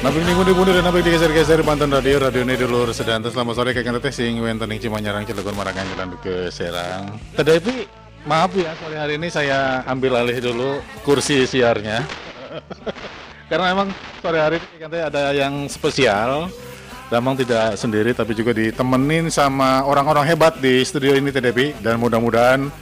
Napik ning pundi pundi dan napik digeser-geser Banten Radio Radio ini dulu sedang selamat sore kayak teteh sing wenten ing Cimanyarang Cilegon Marangan Jalan ke Serang. Tetapi maaf ya sore hari ini saya ambil alih dulu kursi siarnya. Karena emang sore hari ini ada yang spesial. Memang tidak sendiri tapi juga ditemenin sama orang-orang hebat di studio ini TDP dan mudah-mudahan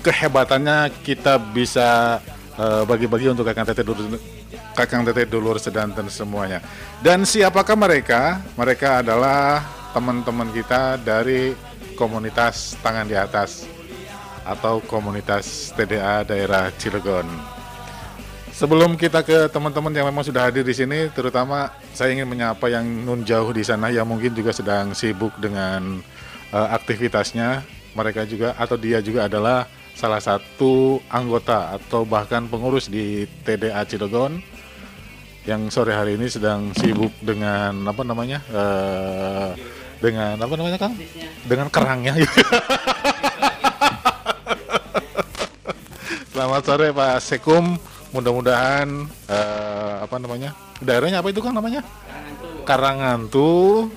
kehebatannya kita bisa eh, bagi-bagi untuk kakak teteh kakang teteh dulur sedanten semuanya. Dan siapakah mereka? Mereka adalah teman-teman kita dari komunitas tangan di atas atau komunitas TDA daerah Cilegon. Sebelum kita ke teman-teman yang memang sudah hadir di sini, terutama saya ingin menyapa yang nun jauh di sana yang mungkin juga sedang sibuk dengan eh, aktivitasnya. Mereka juga atau dia juga adalah salah satu anggota atau bahkan pengurus di TDA Cilegon yang sore hari ini sedang sibuk dengan apa namanya eh, dengan apa namanya kang? Dengan kerangnya. Selamat sore Pak Sekum. Mudah-mudahan eh, apa namanya daerahnya apa itu kang namanya? Karangantu.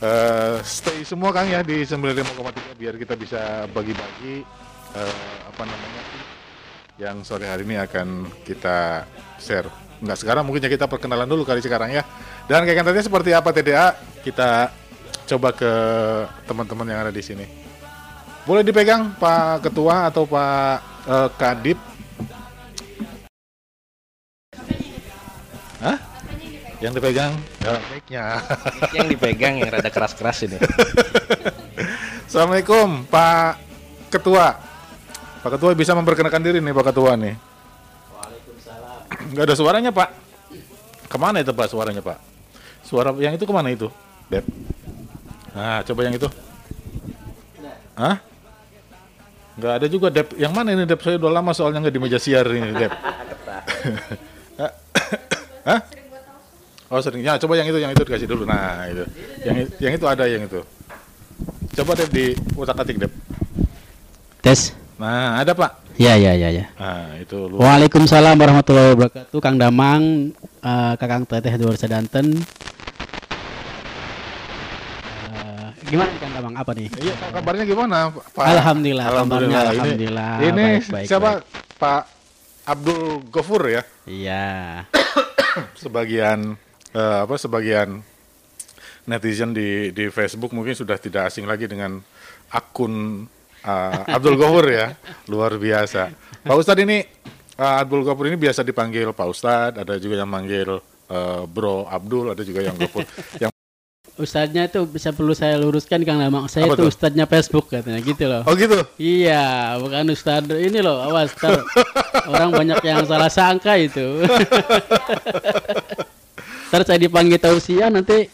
Eh, stay semua kang ya di 95,3 biar kita bisa bagi-bagi eh, apa namanya yang sore hari ini akan kita share Enggak sekarang mungkin ya kita perkenalan dulu kali sekarang ya. Dan kayak tadi seperti apa TDA kita coba ke teman-teman yang ada di sini. Boleh dipegang Pak Ketua atau Pak eh, Kadip? Hah? Yang dipegang? Ya, mic-nya. yang dipegang yang rada keras-keras ini. Assalamualaikum Pak Ketua. Pak Ketua bisa memperkenalkan diri nih Pak Ketua nih. Nggak ada suaranya Pak. Ke mana itu Pak suaranya Pak? Suara yang itu ke mana itu? Dep. Nah coba yang itu. Hah? Nggak ada juga Dep. Yang mana ini Dep? Saya udah lama soalnya nggak di meja siar ini Dep. Hah? Oh sering. Ya coba yang itu, yang itu dikasih dulu. Nah itu. Yang yang itu ada yang itu. Coba Dep di utak atik Dep. Tes. Nah ada Pak. Ya ya ya ya. Nah itu luar. Waalaikumsalam warahmatullahi wabarakatuh. Kang Damang, eh, Kakang Teteh Dulur Sedanten. Eh, gimana Kang Damang? Apa nih? Iya, kabarnya gimana, Pak? Alhamdulillah, kabarnya Ini- alhamdulillah. Ini, Baik, baik, siapa? baik. Pak Abdul Gofur ya. Iya. Sebagian eh, apa? Sebagian netizen di di Facebook mungkin sudah tidak asing lagi dengan akun eh, Abdul Gofur ya. Luar biasa. Pak Ustadz ini eh, Abdul Gofur ini biasa dipanggil Pak Ustadz, ada juga yang manggil eh, Bro Abdul, ada juga yang Gofur. yang Ustadznya itu bisa perlu saya luruskan Kang Damang. Saya Apa itu tuh? ustadznya Facebook katanya gitu loh. Oh gitu. Iya, bukan ustadz ini loh. Awas tar. orang banyak yang salah sangka itu. Ntar saya dipanggil tausiah nanti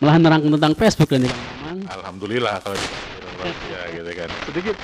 malah nerangkan tentang Facebook dan Kang Damang. Alhamdulillah kalau dipanggil ya gitu. Sedikit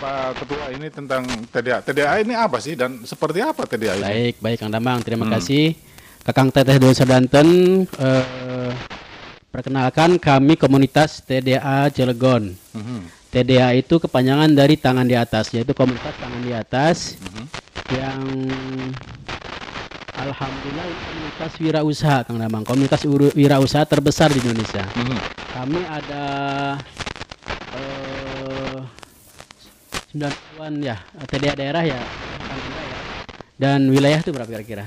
Pak Ketua ini tentang TDA. TDA ini apa sih dan seperti apa TDA ini? Baik, baik Kang Damang. Terima Hmm. kasih. Kakang Teteh Dulur Sedanten eh, perkenalkan kami komunitas TDA Cilegon. Mhm, TDA itu kepanjangan dari tangan di atas, yaitu komunitas tangan di atas mhm. yang alhamdulillah komunitas wirausaha Kang Damang, komunitas wirausaha terbesar di Indonesia. Mhm. Kami ada eh 90-an ya, TDA daerah ya. Dan wilayah itu berapa kira-kira?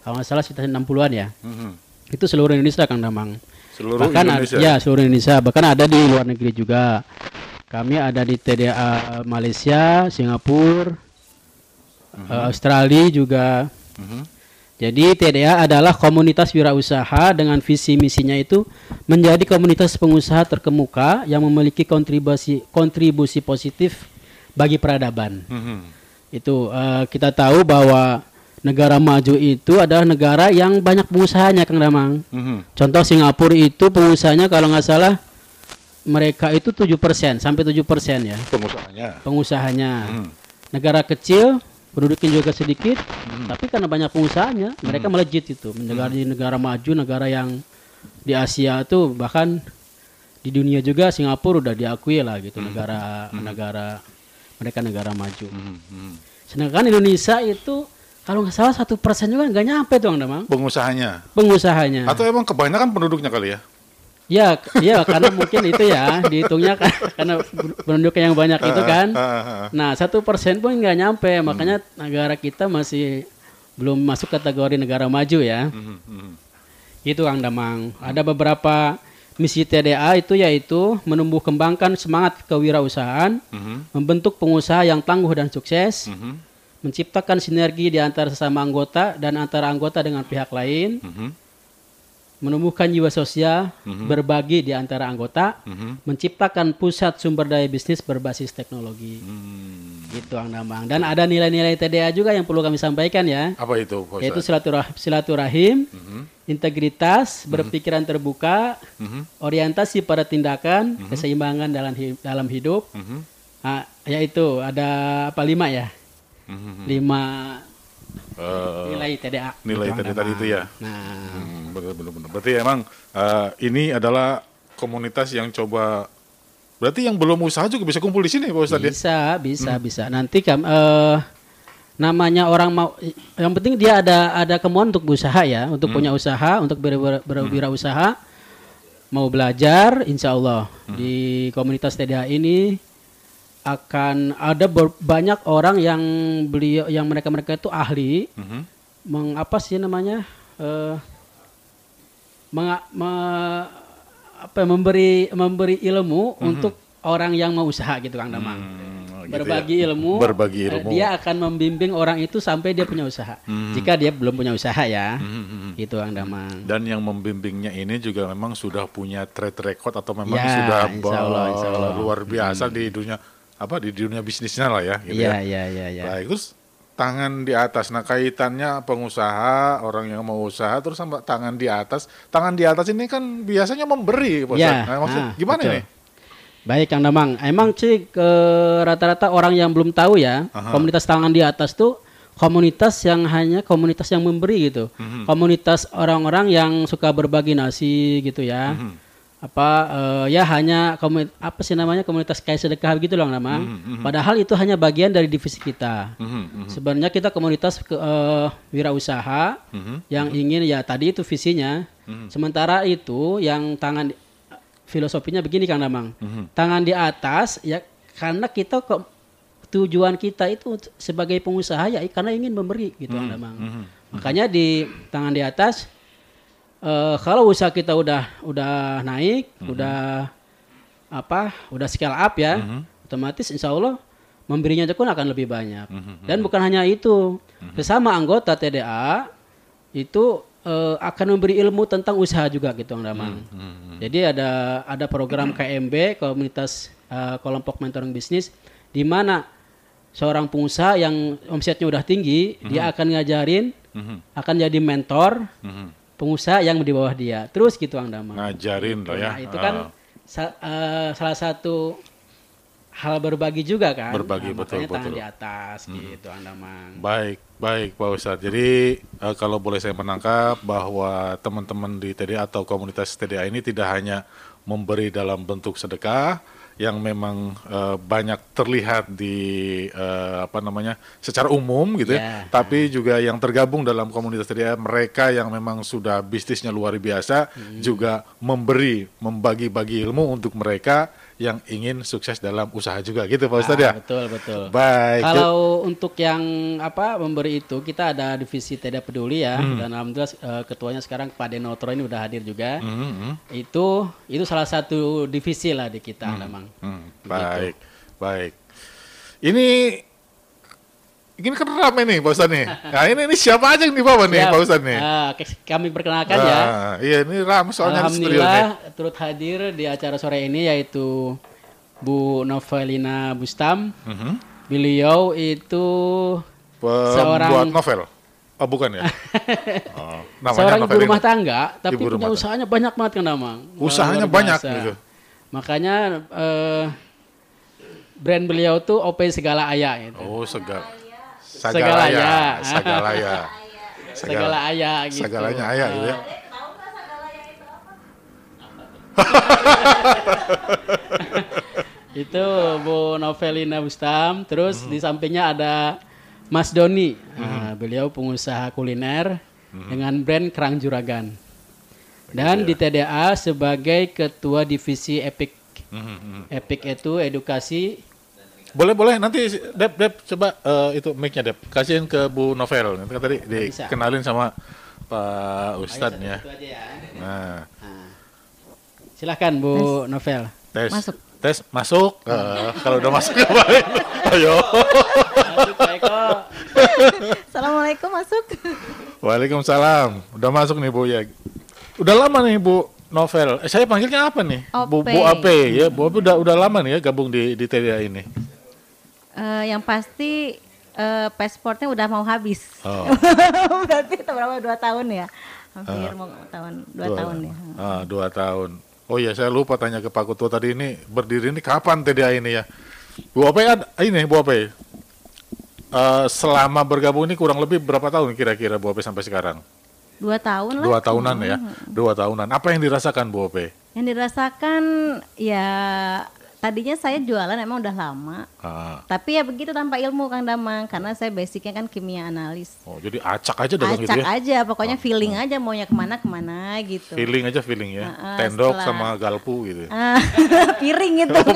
Kalau nggak salah sekitar 60-an ya. Mhm. Itu seluruh Indonesia Kang Damang. Seluruh bahkan ada- Indonesia. ya seluruh Indonesia bahkan ada di luar negeri juga kami ada di TDA Malaysia Singapura eh, Australia juga Mhm. jadi TDA adalah komunitas wirausaha dengan visi misinya itu menjadi komunitas pengusaha terkemuka yang memiliki kontribusi kontribusi positif bagi peradaban Mhm. itu eh, kita tahu bahwa negara maju itu adalah negara yang banyak pengusahanya Kang Damang Mhm. Contoh Singapura itu pengusahanya kalau nggak salah mereka itu 7% sampai 7% ya Pengusahanya. pengusahanya. Mhm. Negara kecil penduduknya juga sedikit, Mhm. tapi karena banyak pengusahanya mereka melejit itu. Negara di negara maju, negara yang di Asia itu bahkan di dunia juga Singapura udah diakui lah gitu negara negara mereka negara maju. Mhm. Mhm. Sedangkan Indonesia itu kalau nggak salah satu persen juga nggak nyampe tuh Kang Damang. Pengusahanya. Pengusahanya. Atau emang kebanyakan penduduknya kali ya? Ya, ya karena mungkin itu ya dihitungnya kan karena penduduk yang banyak itu kan. Ah, ah, ah. Nah satu persen pun nggak nyampe, makanya negara kita masih belum masuk kategori negara maju ya. Mhm, mhm. Itu Kang Damang. Ada beberapa misi TDA itu yaitu menumbuh kembangkan semangat kewirausahaan, Mhm, membentuk pengusaha yang tangguh dan sukses, mhm, menciptakan sinergi di antara sesama anggota dan antara anggota dengan pihak lain, mhm, menumbuhkan jiwa sosial, berbagi di antara anggota, mhm, menciptakan pusat sumber daya bisnis berbasis teknologi. mhm. Gitu Kang Damang. Dan ada nilai-nilai TDA juga yang perlu kami sampaikan ya, Apa itu, Pak yaitu Ustadz? silaturah- silaturahim, Mhm, integritas, berpikiran terbuka, mhm, orientasi pada tindakan, keseimbangan dalam hi- dalam hidup. mhm, Ah, yaitu ada apa lima ya? mhm. Lima Eh, nilai TDA. nilai TDA tadi itu ya? Nah, Hmm, benar benar. Berarti emang eh, ini adalah komunitas yang coba berarti yang belum usaha juga bisa kumpul di sini Pak Ustadz ya? bisa, bisa, bisa. Nanti kam eh namanya orang mau yang penting dia ada ada kemauan untuk berusaha ya, untuk punya usaha, untuk ber, ber, berwirausaha, mau belajar, insya Allah di komunitas TDA ini akan ada ber- banyak orang yang beliau yang mereka mereka itu ahli Mhm, mengapa sih namanya eh menga- me- apa ya, memberi memberi ilmu untuk orang yang mau usaha gitu Kang Damang. Hmm, gitu Berbagi ya. ilmu. Berbagi eh, ilmu. Dia akan membimbing orang itu sampai dia punya usaha. Hmm. Jika dia belum punya usaha ya. Mhm, mhm. Gitu Kang Damang. Dan yang membimbingnya ini juga memang sudah punya track record atau memang Ya, sudah insya Allah, ba- insya Allah. Hmm. luar biasa di dunia apa di dunia bisnisnya lah ya. Gitu Iya, ya. iya, iya, iya. Baik, terus tangan di atas. Nah, kaitannya pengusaha, orang yang mau usaha, terus sama tangan di atas. Tangan di atas ini kan biasanya memberi, Pak Ustadz. Nah, maksud ah, gimana betul. ini? Baik Kang Damang, emang sih ke rata-rata orang yang belum tahu ya, Aha. komunitas tangan di atas tuh komunitas yang hanya komunitas yang memberi gitu. Mhm. Komunitas orang-orang yang suka berbagi nasi gitu ya. Mhm. Apa eh, ya hanya komuni- apa sih namanya komunitas kayak sedekah gitu loh Kang Damang. Mhm, Padahal itu hanya bagian dari divisi kita. Mhm, mhm, Sebenarnya kita komunitas ke, eh, wirausaha mhm, yang ingin ya tadi itu visinya. Mhm. Sementara itu yang tangan filosofinya begini Kang Damang. mhm. Tangan di atas ya karena kita kok tujuan kita itu sebagai pengusaha ya karena ingin memberi gitu Kang Damang. mhm. Makanya di tangan di atas eh, kalau usaha kita udah udah naik, udah apa, udah scale up ya, otomatis insya Allah memberinya pun akan lebih banyak. Dan bukan hanya itu, sesama anggota TDA itu eh, akan memberi ilmu tentang usaha juga gitu, Kang Damang. Jadi ada ada program KMB Komunitas eh, Kelompok Mentoring Bisnis di mana seorang pengusaha yang omsetnya udah tinggi, dia akan ngajarin, Mhm, akan jadi mentor mhm. Pengusaha yang di bawah dia. Terus gitu Kang Damang. Ngajarin lah ya. Nah, itu kan Ah, sa- eh, salah satu hal berbagi juga kan. Berbagi, Nah, betul, makanya tangan betul. di atas gitu Kang Damang. Baik, baik Pak Ustadz. Jadi eh, kalau boleh saya menangkap bahwa teman-teman di TDA atau komunitas TDA ini tidak hanya memberi dalam bentuk sedekah yang memang eh, banyak terlihat di eh, apa namanya secara umum gitu ya, Ya. tapi juga yang tergabung dalam komunitas TDA mereka yang memang sudah bisnisnya luar biasa juga memberi membagi-bagi ilmu untuk mereka yang ingin sukses dalam usaha juga gitu Pak Ustadz ya. Ah, betul betul. Baik. Kalau untuk yang apa memberi itu kita ada divisi tidak peduli ya Hmm. dan alhamdulillah eh, ketuanya sekarang Pak Denotro ini udah hadir juga. Mhm, mhm. Itu itu salah satu divisi lah di kita memang. Hmm, baik, baik. Ini ini kan rame nih Pak Ustadz nih. Nah ini, ini siapa aja yang di bawah nih. Pak Ustadz nih? Ke- kami perkenalkan ya. Ah, Iya ini rame soalnya. Alhamdulillah turut hadir di acara sore ini yaitu Bu Novelina Bustam. Mhm. Beliau itu Pembuat Seorang- novel. Oh bukan ya? oh, namanya seorang ibu rumah tangga, tapi Ibu punya usahanya banyak banget kan Damang. Usahanya banyak gitu. Makanya eh, brand beliau tuh OP segala ayah gitu. Oh segal. Segalanya. Sagalaya. Sagalaya. Segala ayah gitu. Segalanya ayah gitu ya. Itu Bu Novelina Bustam, terus Hmm. di sampingnya ada Mas Doni, Nah, beliau pengusaha kuliner dengan brand Kerang Juragan. Dan di TDA sebagai ketua divisi Epic. Epic itu edukasi Boleh boleh nanti Dep Dep coba eh, itu mic-nya Dep kasihin ke Bu Novel. Nanti kan tadi Bisa. dikenalin sama Pak Ustadz ya. Ya. Nah, Nah. Silahkan Bu Novel. tes Masuk. tes masuk. Eh, kalau udah masuk kemarin, ayo. Masuk Pak Eko. Assalamualaikum masuk. Waalaikumsalam. Udah masuk nih Bu ya. Udah lama nih Bu Novel. Eh, saya panggilnya apa nih? Bu, Ope. Bu Ape ya. Bu Ape udah udah lama nih ya gabung di di TDA ini. Eh, yang pasti eh, pasportnya udah mau habis. Oh. Berarti berapa dua tahun ya? Hampir mau tahun dua, tahun ya. Ah, dua tahun. Oh iya, saya lupa tanya ke Pak Kutu tadi ini berdiri ini kapan TDA ini ya? Bu Ape ada ini Bu Ape. Eh, selama bergabung ini kurang lebih berapa tahun kira-kira Bu Ape sampai sekarang? Dua tahun lah. Dua tahunan ya, dua tahunan. Apa yang dirasakan Bu Ape? Yang dirasakan ya tadinya saya jualan emang udah lama. Ah, Tapi ya begitu tanpa ilmu Kang Damang karena saya basicnya kan kimia analis. oh jadi acak aja dagang gitu Acak ya? aja, pokoknya feeling aja maunya ke mana ke mana gitu. Feeling aja feeling ya. Ah, ah, Tendok setelah- sama galpu gitu. Ah, piring itu.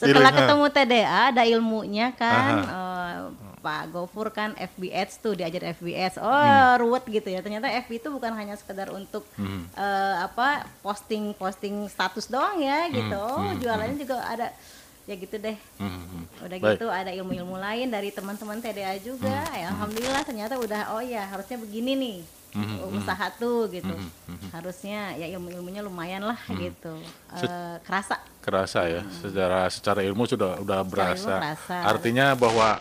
Oh, Setelah ah. ketemu TDA ada ilmunya kan. eh, Pak Gofur kan FBS tuh diajar FBS. Oh, Hmm. ruwet gitu ya. Ternyata FB itu bukan hanya sekedar untuk Hmm. eh, apa posting-posting status doang ya gitu. Oh, jualannya juga ada ya gitu deh. Hmm, hmm. Udah Baik. Hmm. gitu ada ilmu-ilmu lain dari teman-teman TDA juga. Ya, alhamdulillah ternyata udah oh ya harusnya begini nih. Hmm, Usaha tuh gitu. Harusnya ya ilmu-ilmunya lumayan lah Hmm. gitu. Eh, kerasa. kerasa ya secara secara ilmu sudah udah berasa. ilmu kerasa. Artinya bahwa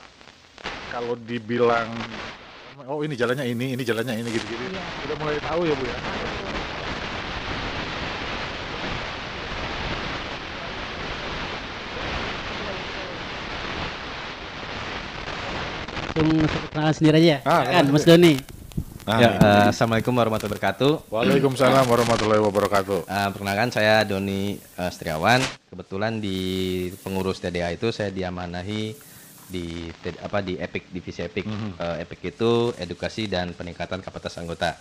kalau dibilang oh ini jalannya ini, ini jalannya ini gitu-gitu. Iya. Udah mulai tahu ya, Bu ya. Langsung kenalan sendiri aja ya. Ah, Silakan Mas Doni. Nah, Ya, eh, Assalamualaikum warahmatullahi wabarakatuh. Waalaikumsalam warahmatullahi wabarakatuh. Eh, perkenalkan saya Doni eh, Setiawan. Kebetulan di pengurus TDA itu saya diamanahi di apa di Epic divisi Epic. Eh, Epic itu edukasi dan peningkatan kapasitas anggota.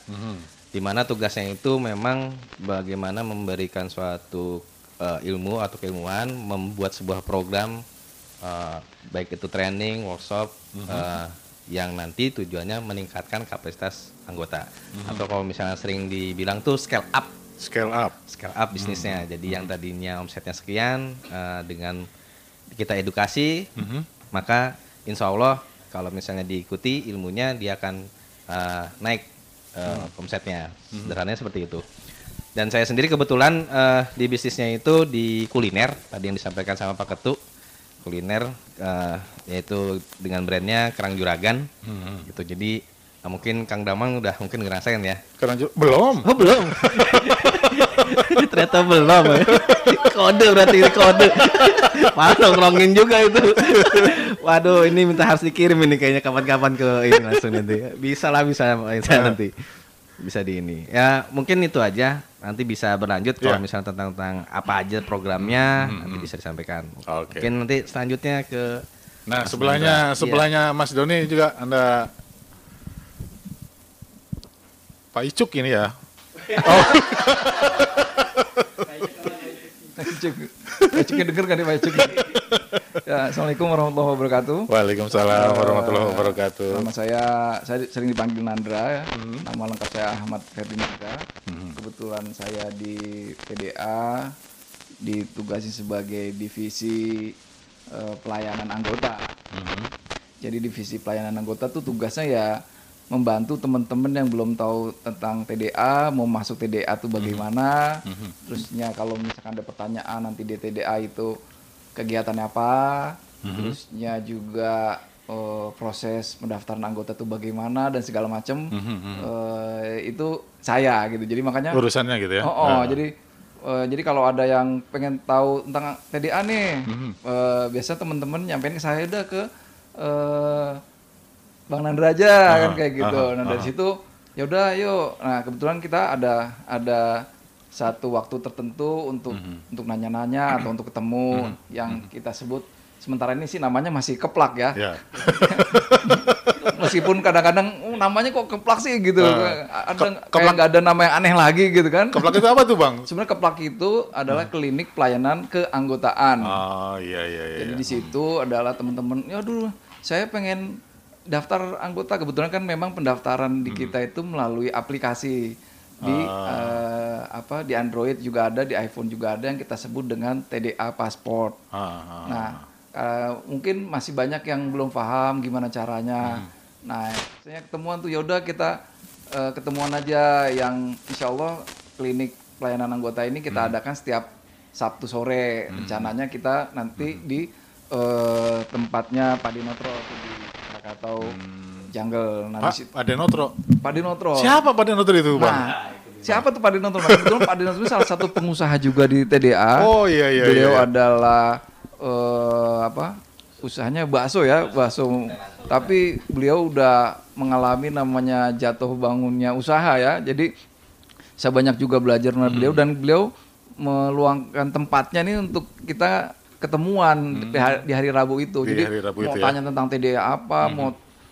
Di mana tugasnya itu memang bagaimana memberikan suatu eh, ilmu atau keilmuan, membuat sebuah program eh, baik itu training, workshop eh, yang nanti tujuannya meningkatkan kapasitas anggota. Atau kalau misalnya sering dibilang tuh scale up Scale up. scale up bisnisnya. Jadi yang tadinya omsetnya sekian eh, dengan kita edukasi, maka insya Allah kalau misalnya diikuti ilmunya dia akan eh, naik eh, omsetnya. Sederhananya seperti itu. Dan saya sendiri kebetulan eh, di bisnisnya itu di kuliner tadi yang disampaikan sama Pak Ketu kuliner eh, yaitu dengan brandnya Kerang Juragan gitu. Jadi eh, mungkin Kang Damang udah mungkin ngerasain ya Karena ju- belum. Oh belum. Ternyata belum. kode berarti kode. Mana nongkrongin juga itu. Waduh, ini minta harus dikirim ini kayaknya kapan-kapan ke ini langsung nanti. Bisa lah bisa bisa nanti. Bisa di ini. Ya, mungkin itu aja. Nanti bisa berlanjut kalau Ya. misalnya tentang tentang apa aja programnya nanti bisa disampaikan. Oke. Mungkin nanti selanjutnya ke Nah, Mas sebelahnya. Iya. sebelahnya Mas Doni juga Anda Pak Icuk ini ya. Pak Icuk. Pak Icuknya denger kan nih Pak Icuk? ya, Assalamualaikum warahmatullahi wabarakatuh. Waalaikumsalam warahmatullahi Eh, wabarakatuh. Nama saya, saya sering dipanggil Nandra ya. Nama lengkap saya Ahmad Ferdinanda. Kebetulan saya di PDA ditugasi sebagai divisi eh, pelayanan anggota. Jadi divisi pelayanan anggota tuh tugasnya ya membantu teman-teman yang belum tahu tentang TDA, mau masuk TDA tuh bagaimana. Terusnya kalau misalkan ada pertanyaan nanti di TDA itu kegiatannya apa. Terusnya juga eh, proses pendaftaran anggota tuh bagaimana dan segala macam. Eh, itu saya gitu. Jadi makanya Urusannya gitu ya. Oh, oh, Ah. jadi eh, jadi kalau ada yang pengen tahu tentang TDA nih, Mhm. eh, biasa teman-teman nyampein ke saya udah ke eh, Bang Nandra aja kan kayak gitu. aha, nah dari situ ya udah yuk. Nah kebetulan kita ada ada satu waktu tertentu untuk Mhm. untuk nanya-nanya atau untuk ketemu yang kita sebut sementara ini sih namanya masih keplak ya. Ya. Meskipun kadang-kadang "Oh, namanya kok keplak sih gitu. Ah. ada Ke- kayak nggak ada nama yang aneh lagi gitu kan. Keplak itu apa tuh bang? Sebenarnya keplak itu adalah klinik pelayanan keanggotaan. Oh iya iya iya. Jadi di situ adalah teman-teman, ya dulu saya pengen daftar anggota. Kebetulan kan memang pendaftaran di kita itu melalui aplikasi di eh, apa di Android juga ada, di iPhone juga ada yang kita sebut dengan TDA Passport. Ah, ah. Nah, eh, mungkin masih banyak yang belum paham gimana caranya. Nah, saya ketemuan tuh yaudah kita eh, ketemuan aja yang insya Allah klinik pelayanan anggota ini kita adakan setiap Sabtu sore. Rencananya kita nanti di eh, tempatnya Pak Dinotro tuh di Krakatau Jungle. Nah, Pak Pak Denotro. Pak Dinotro. Siapa Pak Denotro itu bang? Nah, siapa tuh Pak Dinotro? Nah, kebetulan Pak Dinotro ini salah satu pengusaha juga di TDA. Oh, iya, iya, Beliau iya. adalah eh, apa? Usahanya bakso ya, bakso. Tapi beliau udah mengalami namanya jatuh bangunnya usaha ya. Jadi saya banyak juga belajar dari beliau Hmm. dan beliau meluangkan tempatnya nih untuk kita ketemuan di, hari, di hari Rabu itu. Hmm. Di Jadi hari Rabu mau itu ya. Hmm. tanya tentang TDA apa, mau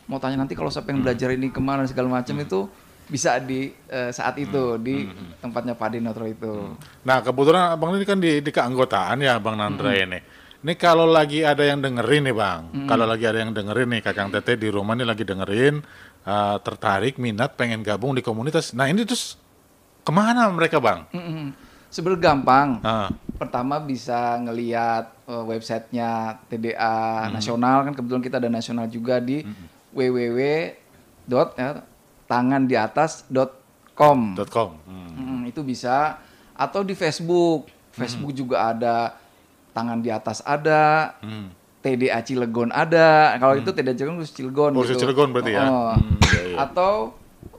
mau tanya nanti kalau saya pengen belajar ini ke mana segala macam itu bisa di eh, saat itu Hmm. di tempatnya Pak Dinotro itu. Nah kebetulan abang ini kan di, di keanggotaan ya bang Nandra ini. Ini kalau lagi ada yang dengerin nih bang, kalau lagi ada yang dengerin nih kakang Tete di rumah nih lagi dengerin, eh, tertarik, minat, pengen gabung di komunitas. Nah ini terus ke mana mereka bang? Mm-mm. Sebenarnya gampang. Ah, Pertama bisa ngeliat eh, websitenya TDA nasional kan kebetulan kita ada nasional juga di www dot ya, tangan di atas dot com. dot .com. Hmm. Mm, itu bisa atau di Facebook. Facebook juga ada tangan di atas ada. Hmm. TDA Cilegon ada. Kalau itu TDA Cilegon khusus Cilegon Oh, khusus gitu. Cilegon berarti ya? Oh. Hmm, iya, iya. Atau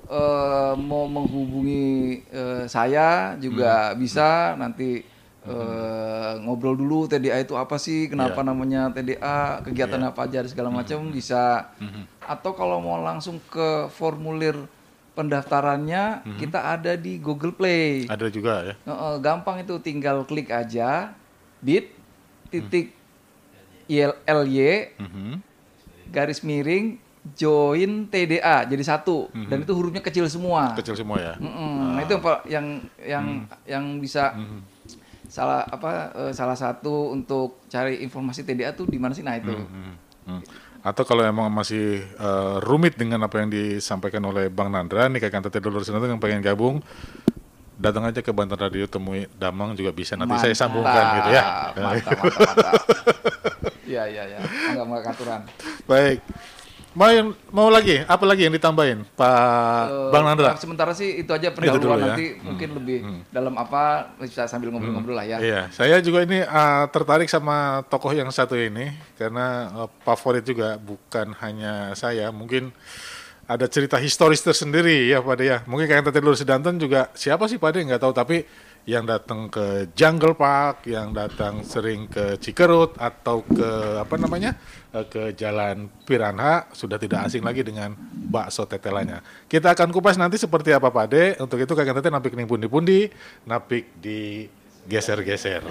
eh, mau menghubungi eh, saya juga Hmm. bisa nanti eh, ngobrol dulu TDA itu apa sih, kenapa Iya. namanya TDA, kegiatan apa aja segala macam bisa. Hmm. Atau kalau mau langsung ke formulir pendaftarannya Hmm. kita ada di Google Play. Ada juga ya. Gampang itu tinggal klik aja bit titik IL LY Mhm. garis miring join TDA jadi satu dan itu hurufnya kecil semua. Kecil semua ya. Mm-mm. Nah, itu yang yang yang yang bisa salah apa eh, salah satu untuk cari informasi TDA tuh di mana sih? Nah itu. Hmm. Hmm. Atau kalau emang masih eh, rumit dengan apa yang disampaikan oleh Bang Nandra nih kakak Tete Dulur Sinatun yang pengen gabung, datang aja ke Banten Radio temui Damang juga bisa nanti saya sambungkan gitu ya. Mantap, mantap, mantap. Iya, iya, iya. Enggak mau aturan. Baik. Mau yang, mau lagi? Apa lagi yang ditambahin, Pak Eh, Bang Nandra? Sementara sih itu aja pendahuluan ya. nanti mungkin lebih dalam apa bisa sambil ngobrol-ngobrol lah ya. Iya, saya juga ini eh, tertarik sama tokoh yang satu ini karena eh, favorit juga bukan hanya saya, mungkin ada cerita historis tersendiri ya Pak ya. Mungkin kayak Tete Lur Sedanten juga siapa sih Pak nggak tahu tapi yang datang ke Jungle Park, yang datang sering ke Cikerut atau ke apa namanya eh, ke Jalan Piranha sudah tidak asing lagi dengan bakso tetelanya. Kita akan kupas nanti seperti apa Pak De. Untuk itu kakak Tete napik ning pundi-pundi, napik di geser-geser.